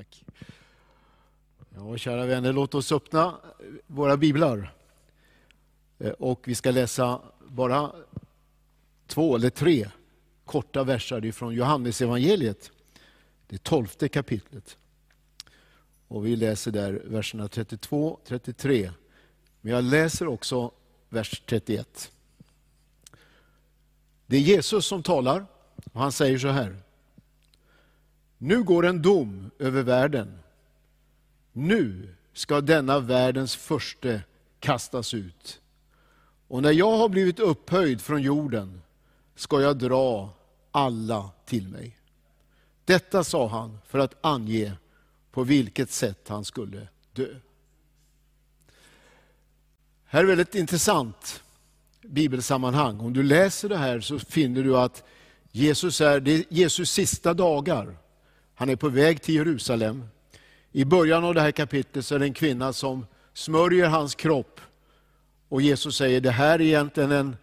Tack. Ja, kära vänner, låt oss öppna våra biblar. Eh, och vi ska läsa bara två eller tre korta verser från Johannesevangeliet, det tolfte kapitlet. Och vi läser där verserna 32, 33. Men jag läser också vers 31. Det är Jesus som talar och han säger så här. Nu går en dom över världen. Nu ska denna världens förste kastas ut. Och när jag har blivit upphöjd från jorden ska jag dra alla till mig. Detta sa han för att ange på vilket sätt han skulle dö. Här är väldigt intressant bibelsammanhang. Om du läser det här så finner du att Jesus är, det är Jesus sista dagar. Han är på väg till Jerusalem. I början av det här kapitlet så är det en kvinna som smörjer hans kropp. Och Jesus säger, det här är egentligen en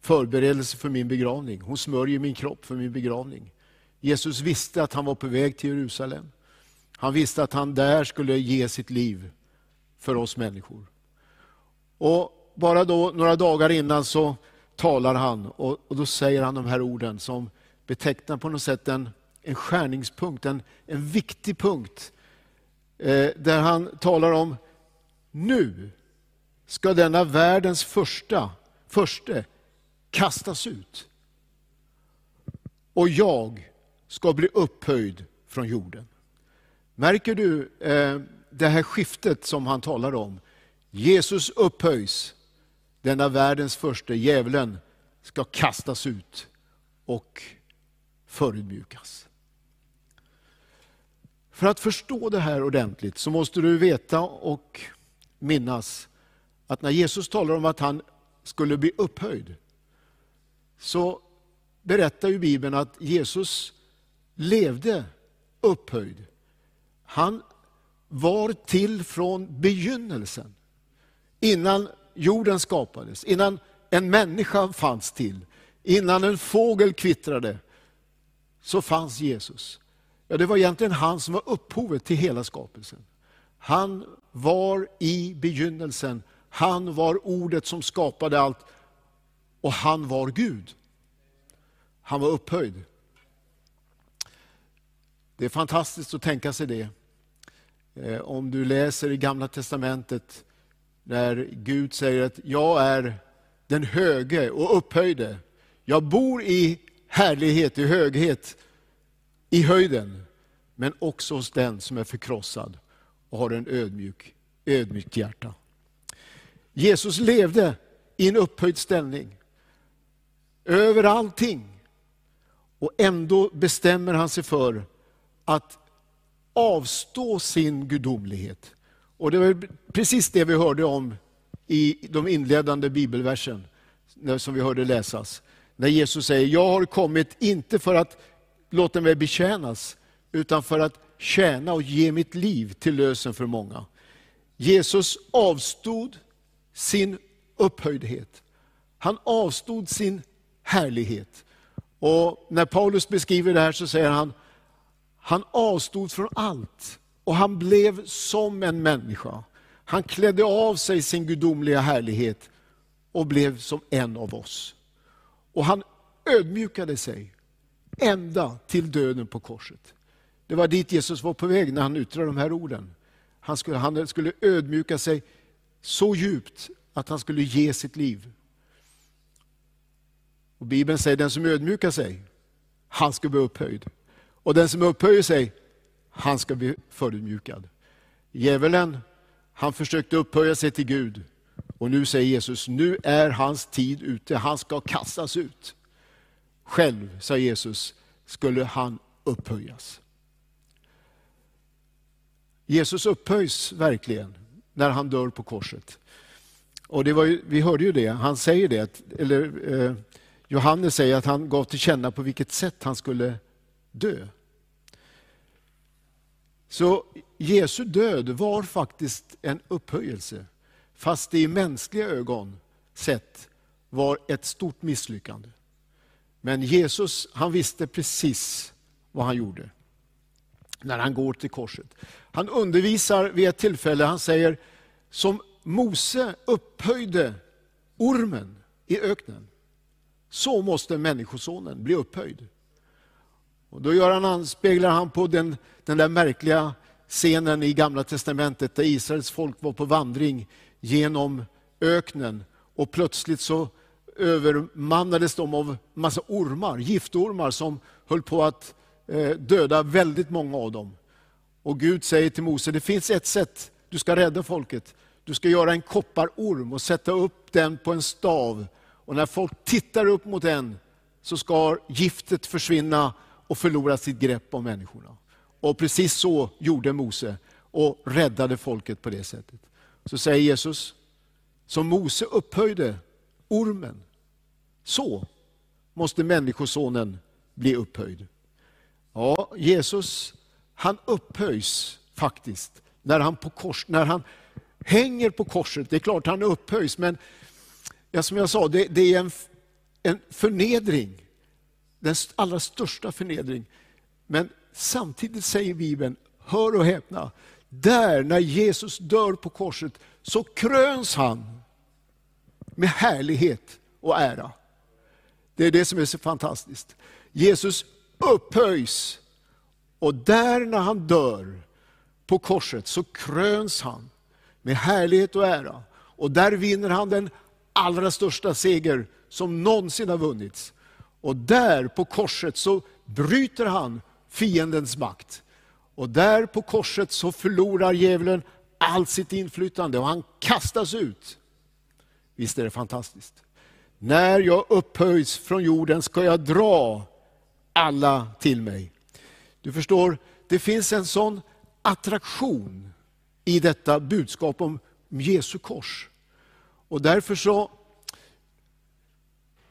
förberedelse för min begravning. Hon smörjer min kropp för min begravning. Jesus visste att han var på väg till Jerusalem. Han visste att han där skulle ge sitt liv för oss människor. Och bara då, några dagar innan så talar han och, och då säger han de här orden som betecknar på något sätt en, en skärningspunkt, en, en viktig punkt. Eh, där han talar om, nu ska denna världens första, förste kastas ut. Och jag ska bli upphöjd från jorden. Märker du eh, det här skiftet som han talar om? Jesus upphöjs, denna världens första djävulen ska kastas ut och förödmjukas. För att förstå det här ordentligt så måste du veta och minnas att när Jesus talar om att han skulle bli upphöjd, så berättar ju Bibeln att Jesus levde upphöjd. Han var till från begynnelsen. Innan jorden skapades, innan en människa fanns till, innan en fågel kvittrade, så fanns Jesus. Ja, det var egentligen han som var upphovet till hela skapelsen. Han var i begynnelsen, han var ordet som skapade allt och han var Gud. Han var upphöjd. Det är fantastiskt att tänka sig det. Eh, om du läser i Gamla Testamentet när Gud säger att jag är den höge och upphöjde. Jag bor i härlighet, i höghet, i höjden, men också hos den som är förkrossad och har en ödmjuk, ödmjukt hjärta. Jesus levde i en upphöjd ställning, över allting. Och ändå bestämmer han sig för att avstå sin gudomlighet. Och det var precis det vi hörde om i de inledande bibelversen, som vi hörde läsas. När Jesus säger, jag har kommit inte för att låter mig betjänas, utan för att tjäna och ge mitt liv till lösen för många. Jesus avstod sin upphöjdhet. Han avstod sin härlighet. Och när Paulus beskriver det här så säger han, han avstod från allt och han blev som en människa. Han klädde av sig sin gudomliga härlighet och blev som en av oss. Och han ödmjukade sig ända till döden på korset. Det var dit Jesus var på väg när han yttrade de här orden. Han skulle, han skulle ödmjuka sig så djupt att han skulle ge sitt liv. Och Bibeln säger den som ödmjukar sig, han ska bli upphöjd. Och den som upphöjer sig, han ska bli förödmjukad. Djävulen, han försökte upphöja sig till Gud. Och nu säger Jesus, nu är hans tid ute, han ska kastas ut. Själv, sa Jesus, skulle han upphöjas. Jesus upphöjs verkligen när han dör på korset. Och det var ju, vi hörde ju det, han säger det, eller eh, Johannes säger att han gav till känna på vilket sätt han skulle dö. Så Jesu död var faktiskt en upphöjelse, fast det i mänskliga ögon sett var ett stort misslyckande. Men Jesus han visste precis vad han gjorde. när han går till korset. Han undervisar vid ett tillfälle, han säger, som Mose upphöjde ormen i öknen, så måste Människosonen bli upphöjd. Och då gör han, anspeglar han på den, den där märkliga scenen i Gamla Testamentet där Israels folk var på vandring genom öknen och plötsligt så övermannades de av massa ormar, giftormar som höll på att eh, döda väldigt många av dem. Och Gud säger till Mose, det finns ett sätt du ska rädda folket. Du ska göra en kopparorm och sätta upp den på en stav. Och när folk tittar upp mot den så ska giftet försvinna och förlora sitt grepp om människorna. Och precis så gjorde Mose och räddade folket på det sättet. Så säger Jesus, som Mose upphöjde ormen, så måste Människosonen bli upphöjd. Ja, Jesus han upphöjs faktiskt när han, på kors, när han hänger på korset. Det är klart han upphöjs, men ja, som jag sa, det, det är en, en förnedring. Den allra största förnedring. Men samtidigt säger Bibeln, hör och häpna, där när Jesus dör på korset så kröns han med härlighet och ära. Det är det som är så fantastiskt. Jesus upphöjs och där när han dör på korset så kröns han med härlighet och ära. Och där vinner han den allra största seger som någonsin har vunnits. Och där på korset så bryter han fiendens makt. Och där på korset så förlorar djävulen allt sitt inflytande och han kastas ut. Visst är det fantastiskt? När jag upphöjs från jorden ska jag dra alla till mig. Du förstår, det finns en sån attraktion i detta budskap om Jesu kors. Och därför så,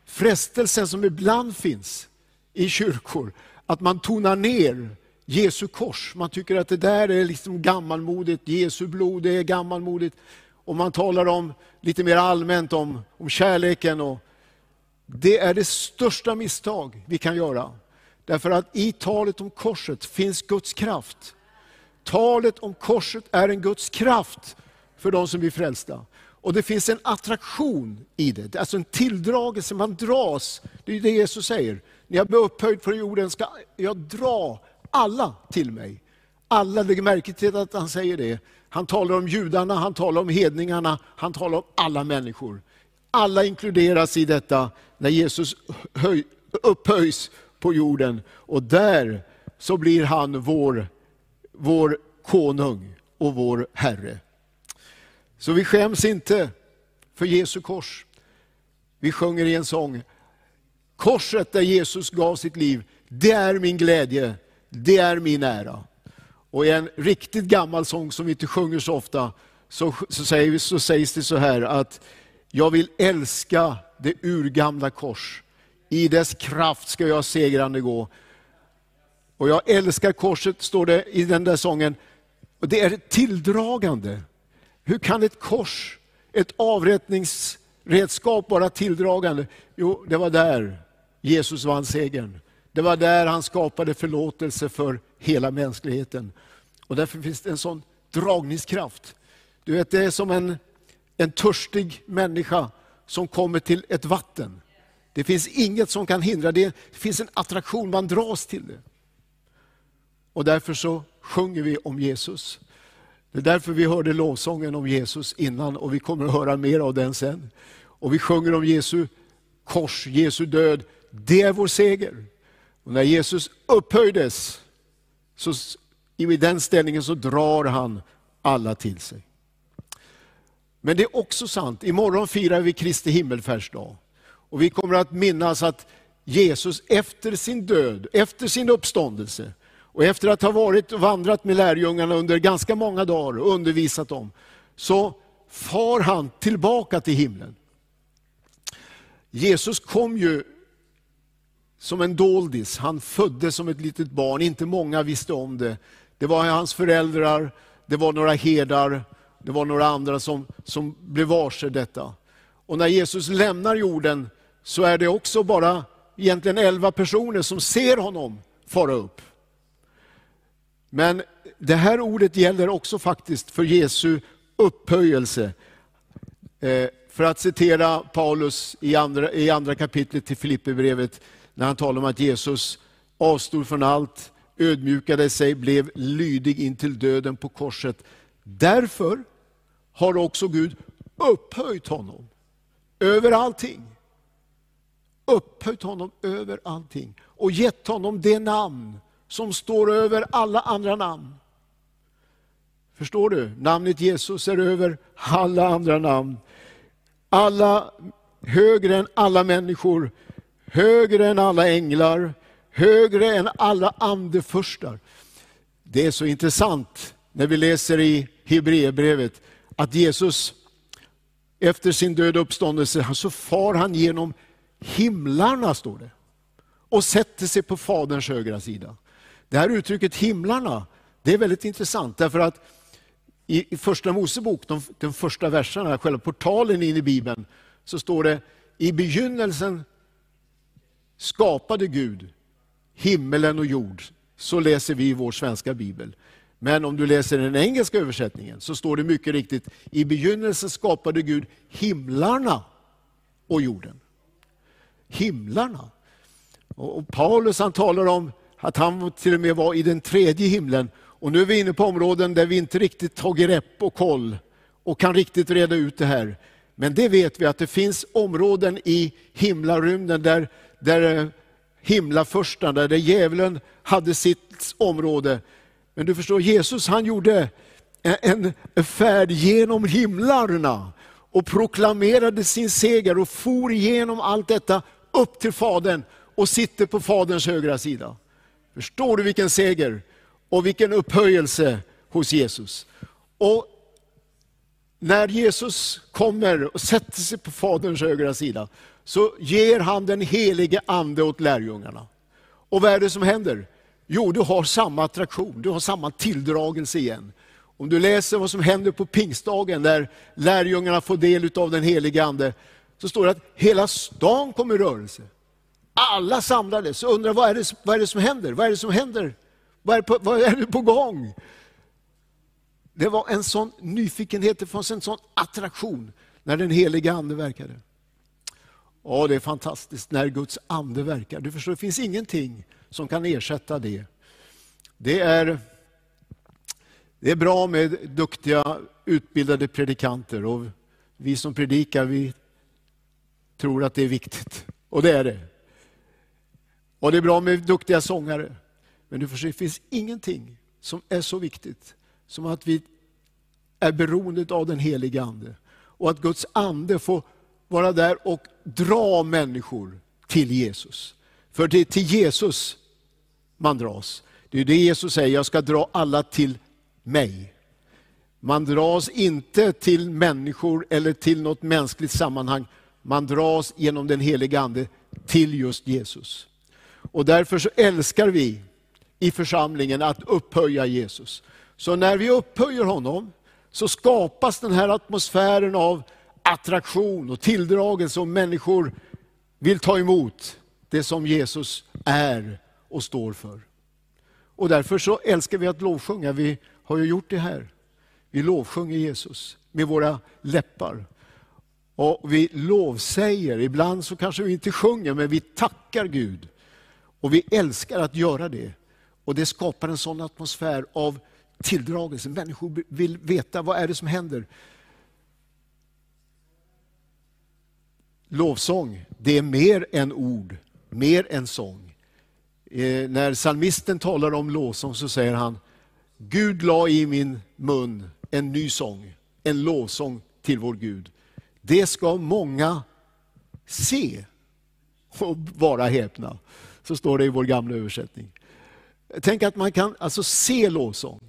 frestelsen som ibland finns i kyrkor, att man tonar ner Jesu kors. Man tycker att det där är liksom gammalmodigt, Jesu blod det är gammalmodigt. Och man talar om lite mer allmänt om, om kärleken. Och det är det största misstag vi kan göra. Därför att i talet om korset finns Guds kraft. Talet om korset är en Guds kraft för de som blir frälsta. Och det finns en attraktion i det, alltså en tilldragelse, man dras. Det är det Jesus säger. När jag blir upphöjd från jorden ska jag dra alla till mig. Alla, lägger märke till att han säger det. Han talar om judarna, han talar om hedningarna, han talar om alla människor. Alla inkluderas i detta när Jesus höj, upphöjs på jorden. Och där så blir han vår, vår konung och vår Herre. Så vi skäms inte för Jesu kors. Vi sjunger i en sång, korset där Jesus gav sitt liv, det är min glädje, det är min ära. Och i en riktigt gammal sång som vi inte sjunger så ofta, så, så, säger vi, så sägs det så här att jag vill älska det urgamla kors. I dess kraft ska jag segrande gå. Och jag älskar korset, står det i den där sången. Och det är tilldragande. Hur kan ett kors, ett avrättningsredskap vara tilldragande? Jo, det var där Jesus vann segern. Det var där han skapade förlåtelse för hela mänskligheten. Och därför finns det en sån dragningskraft. Du vet, det är som en, en törstig människa som kommer till ett vatten. Det finns inget som kan hindra det. Det finns en attraktion, man dras till det. Och därför så sjunger vi om Jesus. Det är därför vi hörde lovsången om Jesus innan och vi kommer att höra mer av den sen. Och vi sjunger om Jesu kors, Jesu död. Det är vår seger. Och när Jesus upphöjdes, så i den ställningen så drar han alla till sig. Men det är också sant, imorgon firar vi Kristi himmelfärdsdag. Och vi kommer att minnas att Jesus efter sin död, efter sin uppståndelse, och efter att ha varit och vandrat med lärjungarna under ganska många dagar och undervisat dem, så far han tillbaka till himlen. Jesus kom ju som en doldis, han föddes som ett litet barn, inte många visste om det. Det var hans föräldrar, det var några herdar, det var några andra som, som blev varse detta. Och när Jesus lämnar jorden så är det också bara egentligen elva personer som ser honom fara upp. Men det här ordet gäller också faktiskt för Jesu upphöjelse. Eh, för att citera Paulus i andra, i andra kapitlet till Filipperbrevet, när han talar om att Jesus avstod från allt, ödmjukade sig, blev lydig intill döden på korset. Därför har också Gud upphöjt honom över allting. Upphöjt honom över allting och gett honom det namn som står över alla andra namn. Förstår du? Namnet Jesus är över alla andra namn. Alla, högre än alla människor, högre än alla änglar, högre än alla andefurstar. Det är så intressant när vi läser i Hebreerbrevet att Jesus efter sin död och uppståndelse så far han genom himlarna, står det, och sätter sig på Faderns högra sida. Det här uttrycket himlarna, det är väldigt intressant därför att i första Mosebok, de, de första verserna, själva portalen in i Bibeln, så står det i begynnelsen skapade Gud himmelen och jord. Så läser vi i vår svenska bibel. Men om du läser den engelska översättningen så står det mycket riktigt, i begynnelsen skapade Gud himlarna och jorden. Himlarna. Och Paulus han talar om att han till och med var i den tredje himlen. Och nu är vi inne på områden där vi inte riktigt har grepp och koll och kan riktigt reda ut det här. Men det vet vi att det finns områden i himlarymden där, där himlafurstarna, där djävulen hade sitt område. Men du förstår, Jesus han gjorde en färd genom himlarna och proklamerade sin seger och for igenom allt detta upp till Fadern och sitter på Faderns högra sida. Förstår du vilken seger och vilken upphöjelse hos Jesus? Och när Jesus kommer och sätter sig på Faderns högra sida, så ger han den helige ande åt lärjungarna. Och vad är det som händer? Jo, du har samma attraktion, du har samma tilldragelse igen. Om du läser vad som händer på pingstdagen, där lärjungarna får del av den helige ande, så står det att hela stan kom i rörelse. Alla samlades och undrade vad är, det, vad är det som händer? Vad är det som händer? Vad är, på, vad är det på gång? Det var en sån nyfikenhet, det fanns en sån attraktion när den heliga ande verkade. Ja, det är fantastiskt när Guds ande verkar. Du förstår, det finns ingenting som kan ersätta det. Det är, det är bra med duktiga, utbildade predikanter och vi som predikar, vi tror att det är viktigt. Och det är det. Och det är bra med duktiga sångare. Men du förstår, det finns ingenting som är så viktigt som att vi är beroende av den heliga Ande. Och att Guds ande får vara där och dra människor till Jesus. För det är till Jesus man dras. Det är det Jesus säger, jag ska dra alla till mig. Man dras inte till människor eller till något mänskligt sammanhang. Man dras genom den heliga Ande till just Jesus. Och därför så älskar vi i församlingen att upphöja Jesus. Så när vi upphöjer honom så skapas den här atmosfären av attraktion och tilldragelse och människor vill ta emot det som Jesus är och står för. Och därför så älskar vi att lovsjunga. Vi har ju gjort det här. Vi lovsjunger Jesus med våra läppar. Och vi lovsäger, ibland så kanske vi inte sjunger, men vi tackar Gud. Och vi älskar att göra det. Och det skapar en sån atmosfär av tilldragelse. Människor vill veta vad är det som händer. Lovsång, det är mer än ord, mer än sång. Eh, när salmisten talar om lovsång så säger han, Gud la i min mun en ny sång, en lovsång till vår Gud. Det ska många se och vara häpna. Så står det i vår gamla översättning. Tänk att man kan alltså se lovsång.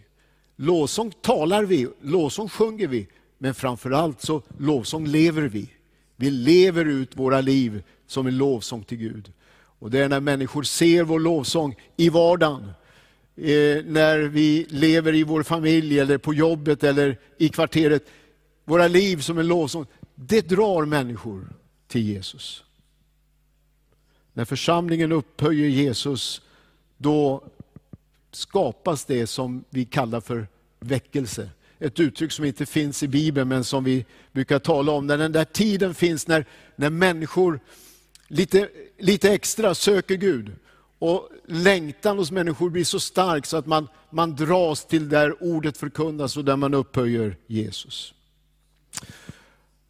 Lovsång talar vi, lovsång sjunger vi, men framförallt så lovsång lever vi. Vi lever ut våra liv som en lovsång till Gud. Och det är när människor ser vår lovsång i vardagen, eh, när vi lever i vår familj eller på jobbet eller i kvarteret, våra liv som en lovsång, det drar människor till Jesus. När församlingen upphöjer Jesus, då skapas det som vi kallar för väckelse. Ett uttryck som inte finns i Bibeln men som vi brukar tala om. När den där tiden finns när, när människor lite, lite extra söker Gud. Och längtan hos människor blir så stark så att man, man dras till där ordet förkunnas och där man upphöjer Jesus.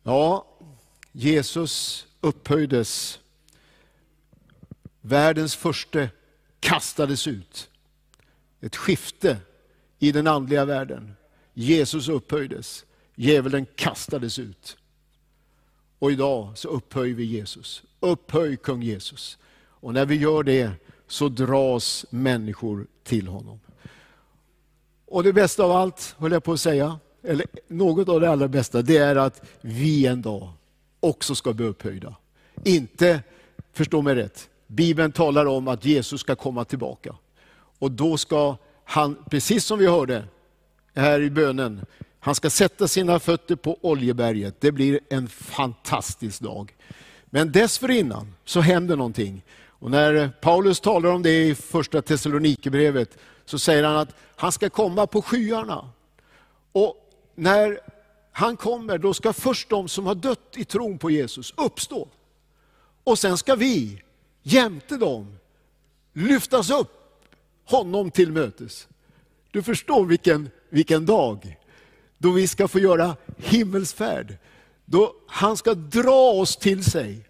Ja, Jesus upphöjdes. Världens första kastades ut. Ett skifte i den andliga världen. Jesus upphöjdes, djävulen kastades ut. Och idag så upphöjer vi Jesus. Upphöj kung Jesus. Och när vi gör det så dras människor till honom. Och det bästa av allt, höll jag på att säga, eller något av det allra bästa, det är att vi en dag också ska bli upphöjda. Inte, förstå mig rätt, Bibeln talar om att Jesus ska komma tillbaka. Och då ska han, precis som vi hörde här i bönen, han ska sätta sina fötter på Oljeberget. Det blir en fantastisk dag. Men dessförinnan så händer någonting. Och när Paulus talar om det i första Thessalonikerbrevet så säger han att han ska komma på skyarna. Och när han kommer, då ska först de som har dött i tron på Jesus uppstå. Och sen ska vi, jämte dem, lyftas upp honom till mötes. Du förstår vilken, vilken dag då vi ska få göra himmelsfärd. Då han ska dra oss till sig.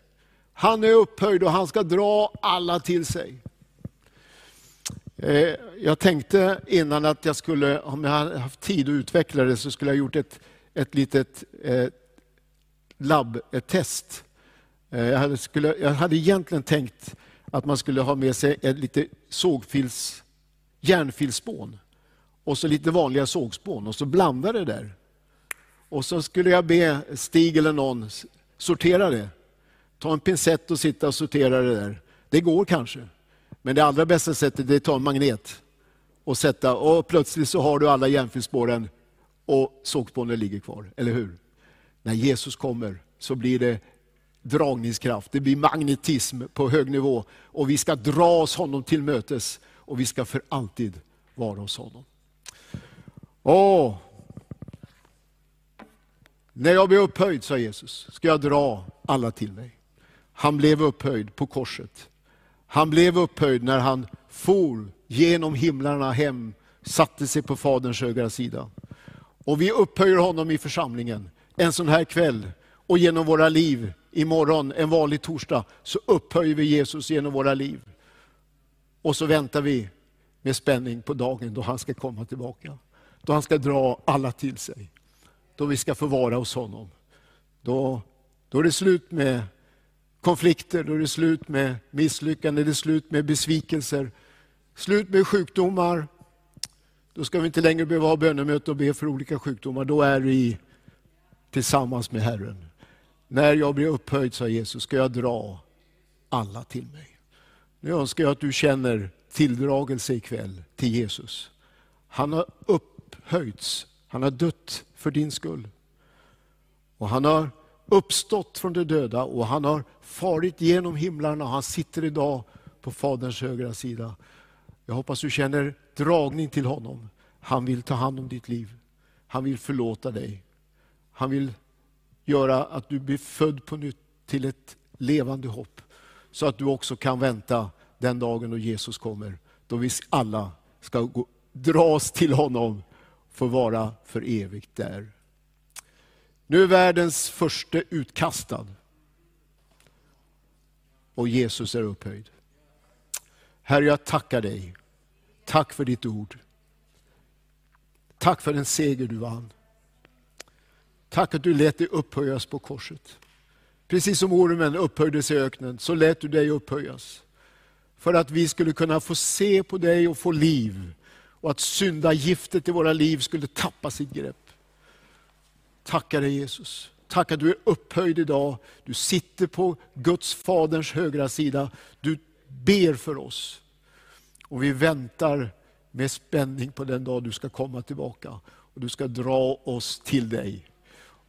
Han är upphöjd och han ska dra alla till sig. Eh, jag tänkte innan att jag skulle, om jag hade haft tid att utveckla det, så skulle jag gjort ett, ett litet eh, labb, ett test. Eh, jag, hade, skulle, jag hade egentligen tänkt att man skulle ha med sig ett lite sågfils, järnfilspån och så lite vanliga sågspån och så blanda det där. Och så skulle jag be Stig eller någon sortera det. Ta en pincett och sitta och sortera det där. Det går kanske. Men det allra bästa sättet är att ta en magnet och sätta och plötsligt så har du alla järnfilspåren och sågspånen ligger kvar, eller hur? När Jesus kommer så blir det dragningskraft, det blir magnetism på hög nivå och vi ska dra oss honom till mötes och vi ska för alltid vara hos honom. Åh, när jag blir upphöjd, sa Jesus, ska jag dra alla till mig. Han blev upphöjd på korset. Han blev upphöjd när han for genom himlarna hem, satte sig på Faderns högra sida. Och vi upphöjer honom i församlingen en sån här kväll och genom våra liv imorgon, en vanlig torsdag, så upphöjer vi Jesus genom våra liv. Och så väntar vi med spänning på dagen då han ska komma tillbaka. Då han ska dra alla till sig. Då vi ska få vara hos honom. Då, då är det slut med konflikter, då är det slut med misslyckanden, det är slut med besvikelser, slut med sjukdomar. Då ska vi inte längre behöva ha bönemöte och be för olika sjukdomar. Då är vi tillsammans med Herren. När jag blir upphöjd, sa Jesus, ska jag dra alla till mig. Nu önskar jag att du känner tilldragelse ikväll till Jesus. Han har upphöjts, han har dött för din skull. Och han har uppstått från de döda och han har farit genom himlarna och han sitter idag på Faderns högra sida. Jag hoppas du känner dragning till honom. Han vill ta hand om ditt liv. Han vill förlåta dig. Han vill göra att du blir född på nytt till ett levande hopp. Så att du också kan vänta den dagen då Jesus kommer. Då vi alla ska gå, dras till honom, får vara för evigt där. Nu är världens första utkastad. Och Jesus är upphöjd. Herre, jag tackar dig. Tack för ditt ord. Tack för den seger du vann. Tack att du lät dig upphöjas på korset. Precis som ormen upphöjdes i öknen, så lät du dig upphöjas. För att vi skulle kunna få se på dig och få liv. Och att syndagiftet i våra liv skulle tappa sitt grepp. Tackar dig Jesus. Tack att du är upphöjd idag. Du sitter på Guds faderns högra sida. Du ber för oss. Och vi väntar med spänning på den dag du ska komma tillbaka. Och du ska dra oss till dig.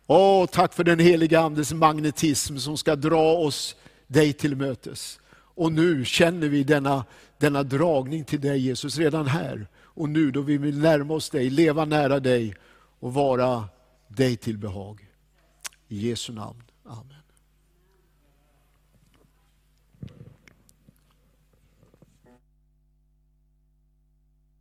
Åh, tack för den heliga Andes magnetism som ska dra oss dig till mötes. Och nu känner vi denna, denna dragning till dig Jesus redan här. Och nu då vi vill närma oss dig, leva nära dig och vara dig till behag. I Jesu namn. Amen.